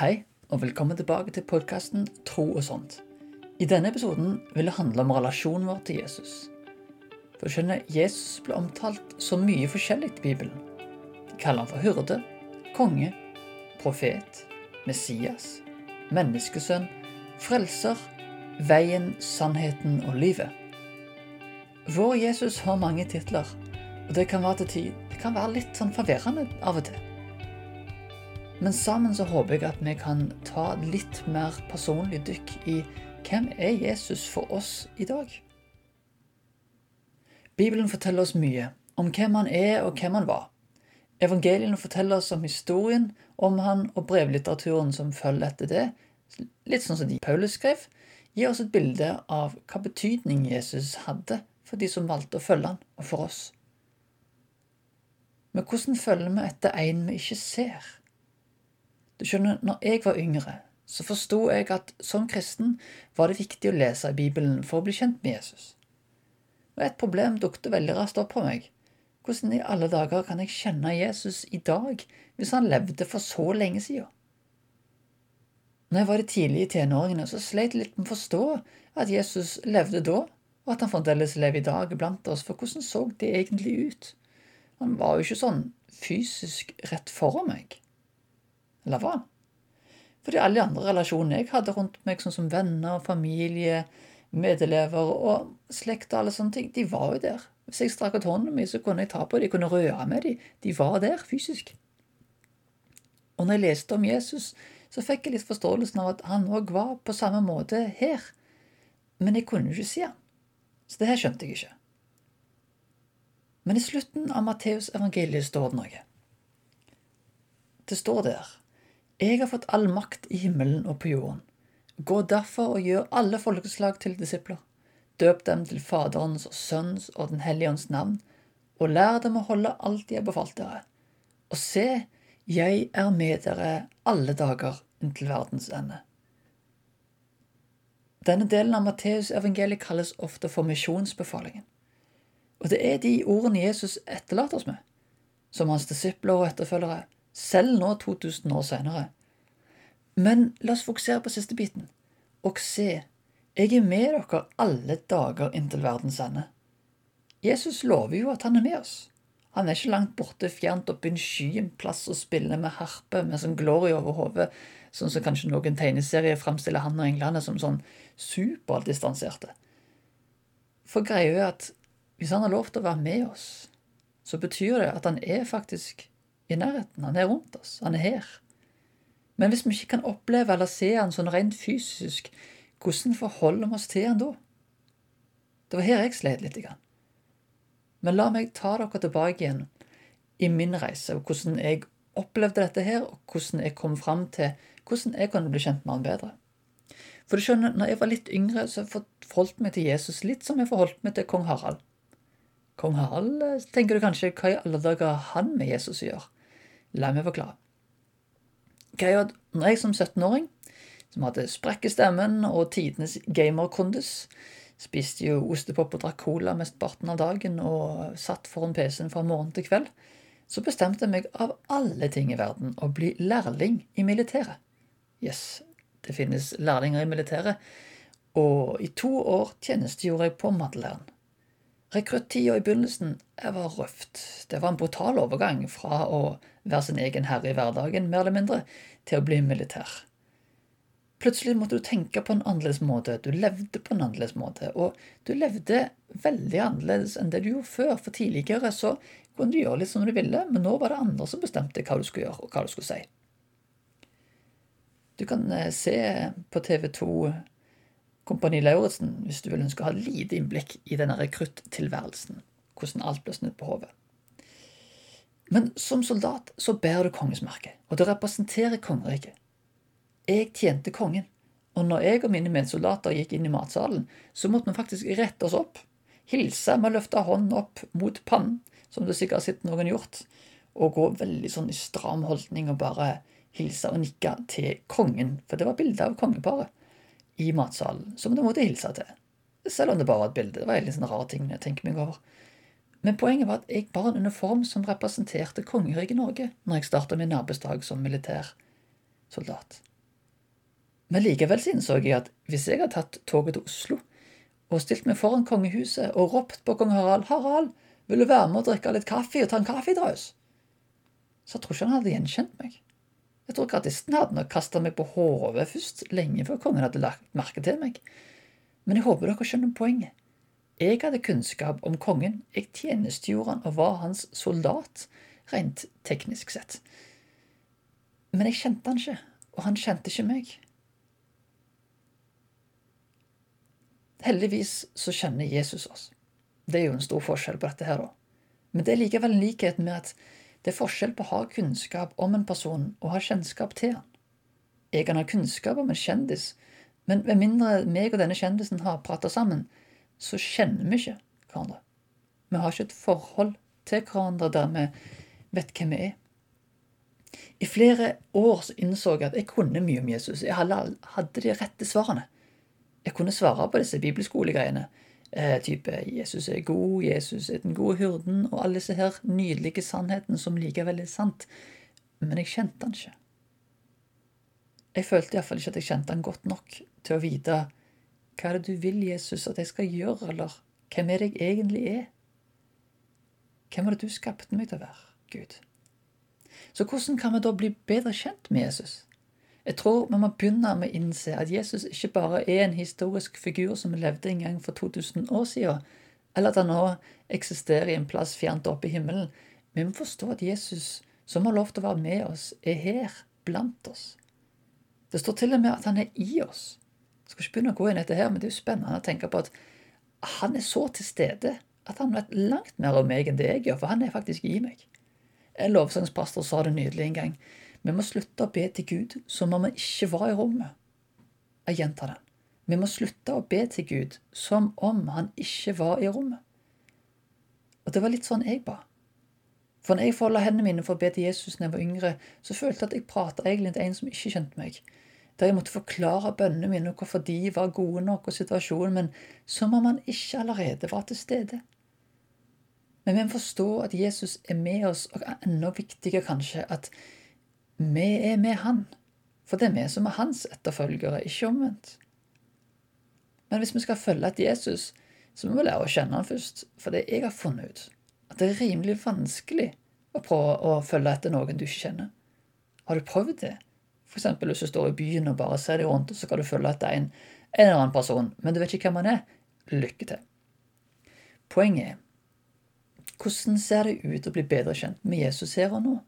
Hei, og velkommen tilbake til podkasten Tro og sånt. I denne episoden vil det handle om relasjonen vår til Jesus. For du skjønner, Jesus ble omtalt så mye forskjellig i Bibelen. De kaller han for hyrde, konge, profet, Messias, menneskesønn, frelser, veien, sannheten og livet. Vår Jesus har mange titler, og det kan være til tid det kan være litt sånn forvirrende av og til. Men sammen så håper jeg at vi kan ta litt mer personlig dykk i hvem er Jesus for oss i dag? Bibelen forteller oss mye om hvem han er og hvem han var. Evangeliene forteller oss om historien om han og brevlitteraturen som følger etter det, litt sånn som de Paulus skrev, gir oss et bilde av hva betydning Jesus hadde for de som valgte å følge han, og for oss. Men hvordan følger vi etter en vi ikke ser? Du skjønner, når jeg var yngre, så forsto jeg at som kristen var det viktig å lese i Bibelen for å bli kjent med Jesus. Og et problem dukket veldig raskt opp på meg. Hvordan i alle dager kan jeg kjenne Jesus i dag, hvis han levde for så lenge siden? Når jeg var i tidlige tenåringene, så sleit jeg litt med å forstå at Jesus levde da, og at han fremdeles lever i dag blant oss, for hvordan så det egentlig ut? Han var jo ikke sånn fysisk rett foran meg. Eller hva? Fordi alle de andre relasjonene jeg hadde rundt meg, sånn som venner, familie, medelever og slekt og alle sånne ting, de var jo der. Hvis jeg strakk ut hånden min, så kunne jeg ta på dem, jeg kunne røre med dem. De var der fysisk. Og når jeg leste om Jesus, så fikk jeg litt forståelsen av at han òg var på samme måte her. Men jeg kunne jo ikke si han. Så det her skjønte jeg ikke. Men i slutten av Matteus evangeliet står det noe. Det står der jeg har fått all makt i himmelen og på jorden. Gå derfor og gjør alle folkeslag til disipler. Døp dem til Faderens og Sønns og Den hellige ånds navn, og lær dem å holde alt de har befalt dere. Og se, jeg er med dere alle dager inntil verdens ende. Denne delen av Matteus-evangeliet kalles ofte for misjonsbefalingen. Og det er de ordene Jesus etterlater oss med, som hans disipler og etterfølgere selv nå 2000 år senere. Men la oss fokusere på siste biten. Og se, jeg er med dere alle dager inntil verdens ende. Jesus lover jo at han er med oss. Han er ikke langt borte, fjernt oppe i en sky en plass og spiller med harpe med sånn glory over hodet, sånn som kanskje noen tegneserier framstiller han og englene som sånn superdistanserte. For greia er at hvis han har lov til å være med oss, så betyr det at han er faktisk i nærheten. Han er rundt oss. Han er her. Men hvis vi ikke kan oppleve eller se han sånn rent fysisk, hvordan forholder vi oss til han da? Det var her jeg slet litt. Men la meg ta dere tilbake igjen i min reise, og hvordan jeg opplevde dette her, og hvordan jeg kom fram til hvordan jeg kunne bli kjent med han bedre. For du skjønner, når jeg var litt yngre, så forholdt meg til Jesus litt som jeg forholdt meg til kong Harald. Kong Harald eh, tenker du kanskje hva i alle dager har han med Jesus å gjøre? La meg forklare. Greia når jeg som 17-åring, som hadde sprekk i stemmen og tidenes gamerkondis, spiste jo ostepop og drakk cola mesteparten av dagen og satt foran PC-en fra morgen til kveld, så bestemte jeg meg av alle ting i verden å bli lærling i militæret. Yes, det finnes lærlinger i militæret, og i to år tjenestegjorde jeg på Madeleine. Rekruttida i begynnelsen var røft. Det var en brutal overgang fra å være sin egen herre i hverdagen, mer eller mindre, til å bli militær. Plutselig måtte du tenke på en annerledes måte, du levde på en annerledes måte, og du levde veldig annerledes enn det du gjorde før, for tidligere så kunne du gjøre litt som du ville, men nå var det andre som bestemte hva du skulle gjøre, og hva du skulle si. Du kan eh, se på TV2 Kompani Lauritzen hvis du vil ønske å ha lite innblikk i denne rekruttilværelsen, hvordan alt blir snudd på hodet. Men som soldat så bærer du kongesmerket, og det representerer kongeriket. Jeg tjente kongen, og når jeg og mine medsoldater gikk inn i matsalen, så måtte vi faktisk rette oss opp, hilse med å løfte hånden opp mot pannen, som du sikkert har sett noen gjort, og gå veldig sånn i stram holdning og bare hilse og nikke til kongen, for det var bilde av kongeparet i matsalen som du måtte hilse til. Selv om det bare var et bilde. Det var en sånn rar ting jeg tenker meg over. Men poenget var at jeg bar en uniform som representerte kongeriket Norge når jeg starta min arbeidsdag som militær soldat. Men likevel så innså jeg at hvis jeg hadde tatt toget til Oslo og stilt meg foran kongehuset og ropt på kong Harald 'Harald, vil du være med og drikke litt kaffe og ta en kaffedraus?' Så jeg tror ikke han hadde gjenkjent meg. Jeg tror gardisten hadde nok kasta meg på hodet først, lenge før kongen hadde lagt merke til meg. Men jeg håper dere skjønner poenget. Jeg hadde kunnskap om kongen, jeg tjenestegjorde han og var hans soldat, rent teknisk sett. Men jeg kjente han ikke, og han kjente ikke meg. Heldigvis så kjenner Jesus oss. Det er jo en stor forskjell på dette her, da. Men det er likevel en likhet med at det er forskjell på å ha kunnskap om en person og ha kjennskap til han. Jeg kan ha kunnskap om en kjendis, men med mindre meg og denne kjendisen har prata sammen, så kjenner vi ikke hverandre. Vi har ikke et forhold til hverandre der vi vet hvem vi er. I flere år så innså jeg at jeg kunne mye om Jesus. Jeg hadde de rette svarene jeg kunne svare på disse bibelskolegreiene. Eh, type 'Jesus er god', 'Jesus er den gode hyrden', og alle disse her nydelige sannhetene som likevel er sant. Men jeg kjente han ikke. Jeg følte iallfall ikke at jeg kjente han godt nok til å vite hva er det du vil, Jesus, at jeg skal gjøre, eller hvem er det jeg egentlig er? Hvem var det du skapte meg til å være, Gud? Så hvordan kan vi da bli bedre kjent med Jesus? Jeg tror vi må begynne med å innse at Jesus ikke bare er en historisk figur som levde en gang for 2000 år siden, eller at han nå eksisterer i en plass fjernt oppe i himmelen. Vi må forstå at Jesus, som har lov til å være med oss, er her blant oss. Det står til og med at han er i oss. Jeg skal ikke begynne å gå inn i dette her, men det er jo spennende å tenke på at han er så til stede at han vet langt mer om meg enn det jeg gjør, for han er faktisk i meg. En lovsangspastor sa det nydelig en gang. Vi må slutte å be til Gud som om vi ikke var i rommet. Jeg gjentar den. Vi må slutte å be til Gud som om han ikke var i rommet. Og det var litt sånn jeg ba. For når jeg folda hendene mine for å be til Jesus når jeg var yngre, så følte jeg at jeg prata egentlig til en som ikke kjente meg. Der jeg måtte forklare bønnene mine og hvorfor de var gode nok, og situasjonen, men som om han ikke allerede var til stede. Men vi må forstå at Jesus er med oss, og enda viktigere kanskje at vi er med Han, for det er vi som er hans etterfølgere, ikke omvendt. Men hvis vi skal følge etter Jesus, så må vi lære å kjenne han først. For det jeg har funnet ut, at det er rimelig vanskelig å prøve å følge etter noen du ikke kjenner. Har du prøvd det? Eksempel hvis du står i byen og bare ser deg rundt, og så skal du følge etter en, en eller annen person, men du vet ikke hvem han er. Lykke til. Poenget er hvordan ser det ut å bli bedre kjent med Jesus her og nå?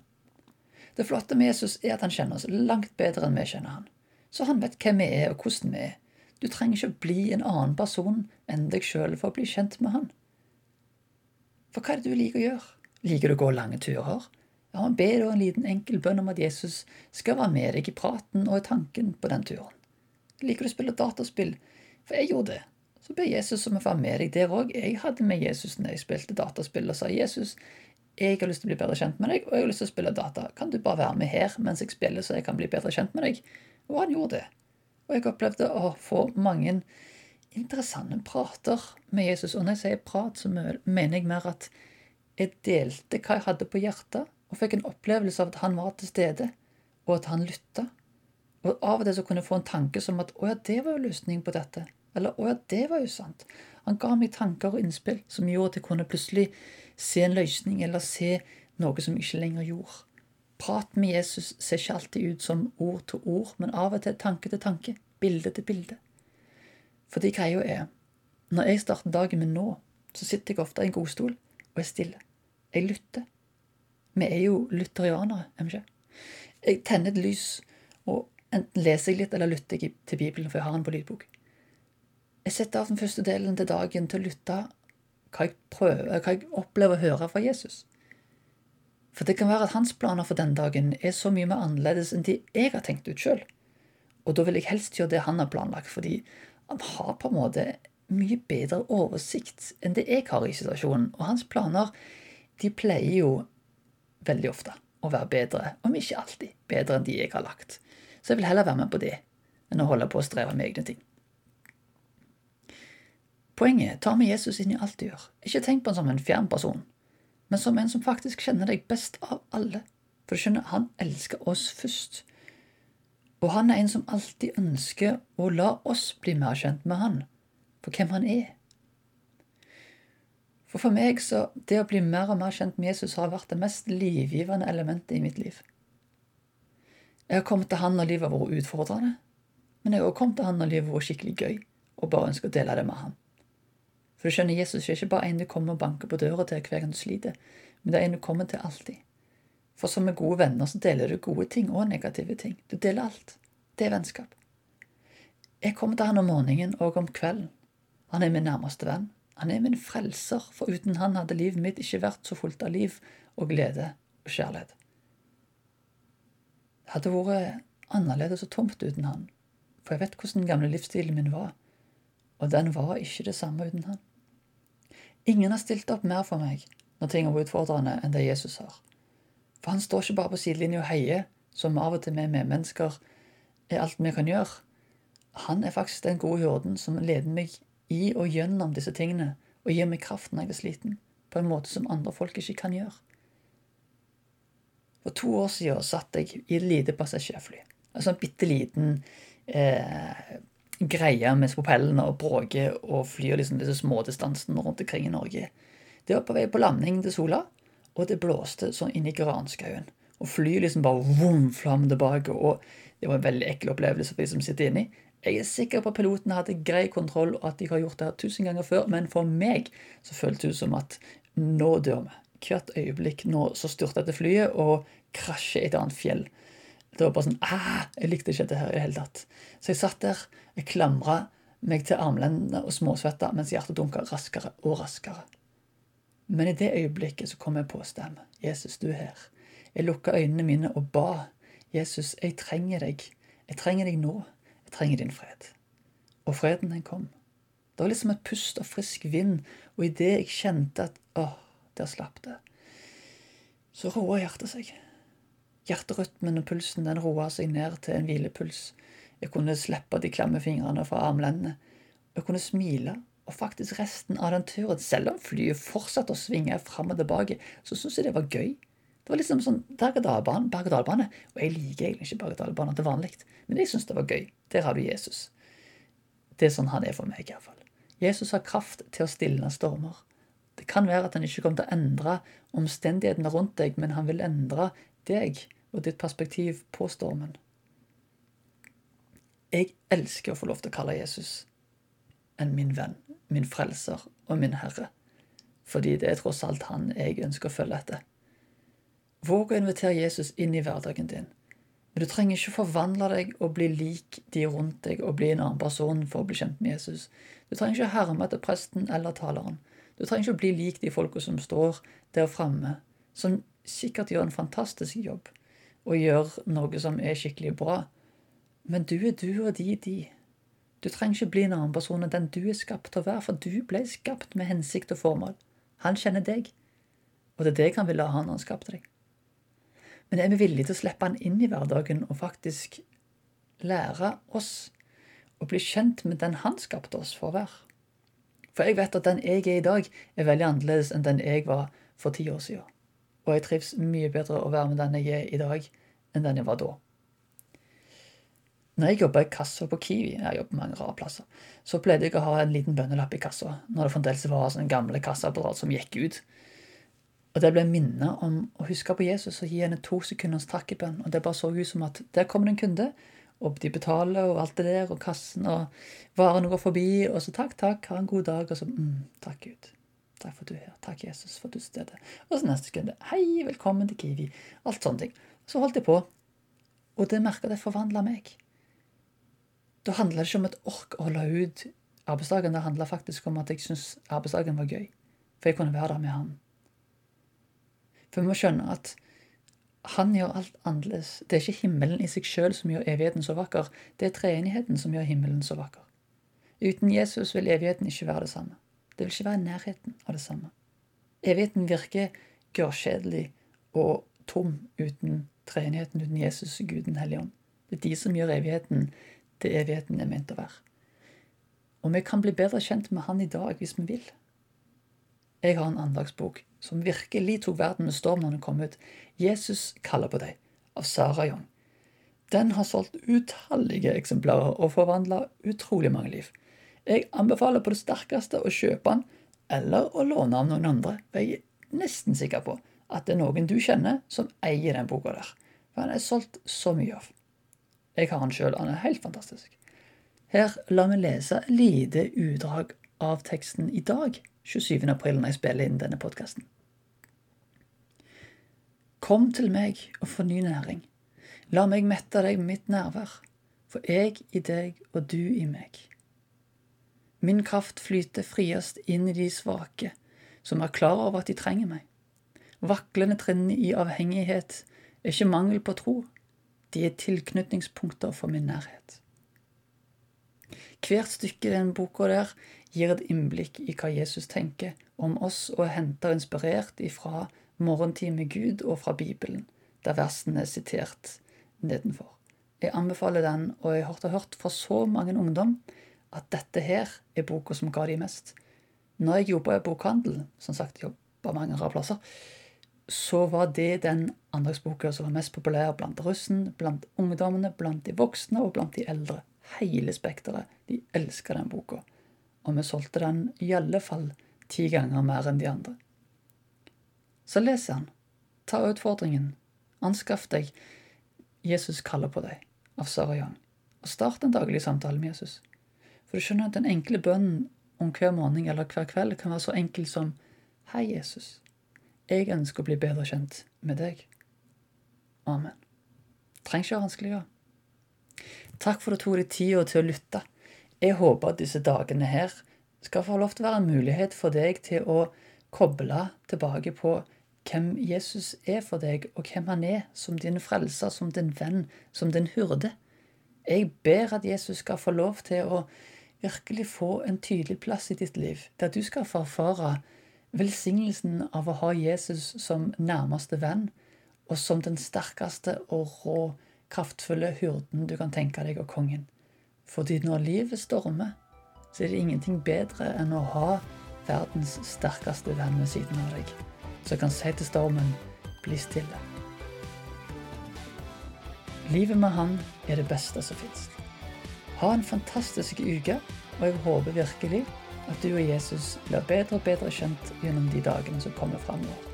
Det flotte med Jesus er at han kjenner oss langt bedre enn vi kjenner han. Så han vet hvem vi er, og hvordan vi er. Du trenger ikke å bli en annen person enn deg sjøl for å bli kjent med han. For hva er det du liker å gjøre? Liker du å gå lange turer? Ja, han ber da en liten enkel bønn om at Jesus skal være med deg i praten og i tanken på den turen. Liker du å spille dataspill? For jeg gjorde det. Så ber Jesus om å være med deg der òg. Jeg hadde med Jesus når jeg spilte dataspill, og sa Jesus, jeg har lyst til å bli bedre kjent med deg, og jeg har lyst til å spille data. Kan du bare være med her mens jeg spiller, så jeg kan bli bedre kjent med deg? Og han gjorde det. Og jeg opplevde å få mange interessante prater med Jesus. Og når jeg sier prat, så mener jeg mer at jeg delte hva jeg hadde på hjertet, og fikk en opplevelse av at han var til stede, og at han lytta. Og av og til så kunne jeg få en tanke som at å ja, det var jo løsningen på dette. Eller å ja, det var jo sant. Han ga meg tanker og innspill som gjorde at jeg kunne plutselig se en løsning eller se noe som jeg ikke lenger gjorde. Prat med Jesus ser ikke alltid ut som ord til ord, men av og til tanke til tanke, bilde til bilde. Fordi greia er, når jeg starter dagen min nå, så sitter jeg ofte i en godstol og er stille. Jeg lytter. Vi er jo lutherianere, er vi ikke? Jeg tenner et lys, og enten leser jeg litt eller lytter jeg til Bibelen, for jeg har den på lydbok. Jeg setter av den første delen til dagen til å lytte hva jeg prøver, hva jeg opplever å høre fra Jesus. For det kan være at hans planer for den dagen er så mye mer annerledes enn de jeg har tenkt ut sjøl. Og da vil jeg helst gjøre det han har planlagt, fordi han har på en måte mye bedre oversikt enn det jeg har i situasjonen. Og hans planer, de pleier jo veldig ofte å være bedre, om ikke alltid bedre enn de jeg har lagt. Så jeg vil heller være med på det enn å holde på å streve med egne ting. Poenget er ta med Jesus inn i alt du gjør. Ikke tenk på han som en fjern person, men som en som faktisk kjenner deg best av alle. For du skjønner, han elsker oss først. Og han er en som alltid ønsker å la oss bli mer kjent med han, for hvem han er. For for meg så det å bli mer og mer kjent med Jesus har vært det mest livgivende elementet i mitt liv. Jeg har kommet til han når livet har vært utfordrende, men jeg har også kommet til han når livet har vært skikkelig gøy, og bare ønsker å dele det med han. For du skjønner, Jesus er ikke bare en du kommer og banker på døra til hver gang du sliter, men det er en du kommer til alltid. For som med gode venner så deler du gode ting og negative ting. Du deler alt. Det er vennskap. Jeg kommer til han om morgenen og om kvelden. Han er min nærmeste venn. Han er min frelser, for uten han hadde livet mitt ikke vært så fullt av liv og glede og kjærlighet. Det hadde vært annerledes og tomt uten han, for jeg vet hvordan den gamle livsstilen min var, og den var ikke det samme uten han. Ingen har stilt opp mer for meg når ting er utfordrende, enn det Jesus har. For han står ikke bare på sidelinja og heier, som av og til vi medmennesker er alt vi kan gjøre. Han er faktisk den gode hyrden som leder meg i og gjennom disse tingene, og gir meg kraft når jeg er sliten, på en måte som andre folk ikke kan gjøre. For to år siden satt jeg i et lite passasjerfly. En sånn bitte liten eh, greie med propellene og bråker og flyr liksom disse smådistansene rundt omkring i Norge. Det var på vei på landing til Sola, og det blåste sånn inn i granskauen. Og flyet liksom bare vom, flam tilbake, og det var en veldig ekkel opplevelse for de som sitter inni. Jeg er sikker på at pilotene hadde grei kontroll, og at de har gjort det her tusen ganger før, men for meg så føltes det som at nå dør vi. Hvert øyeblikk nå så styrter dette flyet og krasjer et annet fjell. Det var bare sånn ah, Jeg likte ikke dette her i det hele tatt. Så jeg satt der, jeg klamra meg til armlendene og småsvetta mens hjertet dunka raskere og raskere. Men i det øyeblikket så kom jeg på stemme. Jesus, du er her. Jeg lukka øynene mine og ba. Jesus, jeg trenger deg. Jeg trenger deg nå. Jeg trenger din fred. Og freden, den kom. Det var liksom et pust av frisk vind, og idet jeg kjente at åh, der slapp det, så roa hjertet seg. Hjerterytmen og pulsen den roa seg ned til en hvilepuls. Jeg kunne slippe de klamme fingrene fra armlendene. Jeg kunne smile og faktisk resten av den turen, selv om flyet fortsatte å svinge fram og tilbake, så syntes jeg det var gøy. Det var liksom sånn berg-og-dal-bane. Og jeg liker egentlig ikke berg-og-dal-baner til vanlig, men jeg syns det var gøy. Der har du Jesus. Det er sånn han er for meg, iallfall. Jesus har kraft til å stilne stormer. Det kan være at han ikke kommer til å endre omstendighetene rundt deg, men han vil endre deg og ditt perspektiv på stormen. Jeg elsker å få lov til å kalle Jesus en min venn min frelser og min Herre, fordi det er tross alt han jeg ønsker å følge etter. Våg å invitere Jesus inn i hverdagen din. Men du trenger ikke forvandle deg og bli lik de rundt deg og bli en annen person for å bli kjent med Jesus. Du trenger ikke herme etter presten eller taleren. Du trenger ikke å bli lik de folka som står der framme, som sikkert gjør en fantastisk jobb og gjør noe som er skikkelig bra. Men du er du og de de. Du trenger ikke bli en annen person enn den du er skapt til å være, for du ble skapt med hensikt og formål. Han kjenner deg, og det er deg han ville ha når han skapte deg. Men er vi villige til å slippe han inn i hverdagen og faktisk lære oss å bli kjent med den han skapte oss for å være? For jeg vet at den jeg er i dag, er veldig annerledes enn den jeg var for ti år siden. Og jeg trives mye bedre å være med den jeg er i dag, enn den jeg var da. Når jeg jobba i kassa på Kiwi, jeg jobber mange rare plasser, så pleide jeg å ha en liten bønnelapp i kassa når det fremdeles var sånne gamle kassaapparat som gikk ut. Og det ble minnet om å huske på Jesus og gi henne to sekunders takkebønn. Og det bare så ut som at der kommer det en kunde, og de betaler og alt det der, og kassen og varene går forbi, og så takk, takk, ha en god dag, og så mm, takk, Gud. Takk for at du er her. Takk, Jesus, for at du er til. Og så neste sekund Hei, velkommen til Kiwi. Alt sånne ting. Så holdt jeg på, og det merka det forvandla meg. Da handla det ikke om et ork å holde ut arbeidsdagen. Det handla faktisk om at jeg syntes arbeidsdagen var gøy. For jeg kunne være der med han. For vi må skjønne at han gjør alt annerledes. Det er ikke himmelen i seg sjøl som gjør evigheten så vakker. Det er treenigheten som gjør himmelen så vakker. Uten Jesus vil evigheten ikke være det samme. Det vil ikke være nærheten av det samme. Evigheten virker gørrkjedelig og tom uten treenigheten, uten Jesus Gud den hellige ånd. Det er de som gjør evigheten det evigheten er ment å være. Og vi kan bli bedre kjent med Han i dag hvis vi vil. Jeg har en andagsbok som virkelig tok verden med storm når den kom ut. 'Jesus kaller på deg', av Sara Young. Den har solgt utallige eksemplarer og forvandla utrolig mange liv. Jeg anbefaler på det sterkeste å kjøpe den eller å låne av noen andre. Jeg er nesten sikker på at det er noen du kjenner som eier den boka der. For den er solgt så mye av. Jeg har den sjøl. Den er helt fantastisk. Her la meg lese lite utdrag av teksten i dag, 27. april, når jeg spiller inn denne podkasten. Kom til meg og få ny næring. La meg mette deg med mitt nærvær, for jeg i deg og du i meg. Min kraft flyter friest inn i de svake, som er klar over at de trenger meg. Vaklende trinn i avhengighet er ikke mangel på tro, de er tilknytningspunkter for min nærhet. Hvert stykke i den boka der gir et innblikk i hva Jesus tenker om oss, og henter inspirert ifra Morgentid med Gud og fra Bibelen, der versene er sitert nedenfor. Jeg anbefaler den, og jeg har hørt fra så mange ungdom at dette her er boka som ga de mest. Når jeg jobba i bokhandel, som sagt jobba mange rare plasser, så var det den andagsboka som var mest populær blant russen, blant ungdommene, blant de voksne og blant de eldre. Hele spekteret. De elska den boka. Og vi solgte den i alle fall ti ganger mer enn de andre. Så les den. Ta utfordringen. Anskaff deg Jesus kaller på deg av Sarah Young, og start en daglig samtale med Jesus. For du skjønner at den enkle bønnen om hver morgen eller hver kveld kan være så enkel som Hei, Jesus. Jeg ønsker å bli bedre kjent med deg. Amen. Trenger ikke være vanskeligere. Takk for at du tok deg tida til å lytte. Jeg håper at disse dagene her skal få lov til å være en mulighet for deg til å koble tilbake på hvem Jesus er for deg, og hvem han er som din frelser, som din venn, som din hyrde. Jeg ber at Jesus skal få lov til å virkelig få en tydelig plass i ditt liv, der du skal få velsignelsen av å ha Jesus som nærmeste venn, og som den sterkeste og rå, kraftfulle hyrden du kan tenke deg, og kongen. Fordi når livet stormer, så er det ingenting bedre enn å ha verdens sterkeste venn ved siden av deg som kan si til stormen bli stille. Livet med han er det beste som fins. Ha en fantastisk uke, og jeg håper virkelig at du og Jesus blir bedre og bedre kjent gjennom de dagene som kommer framover.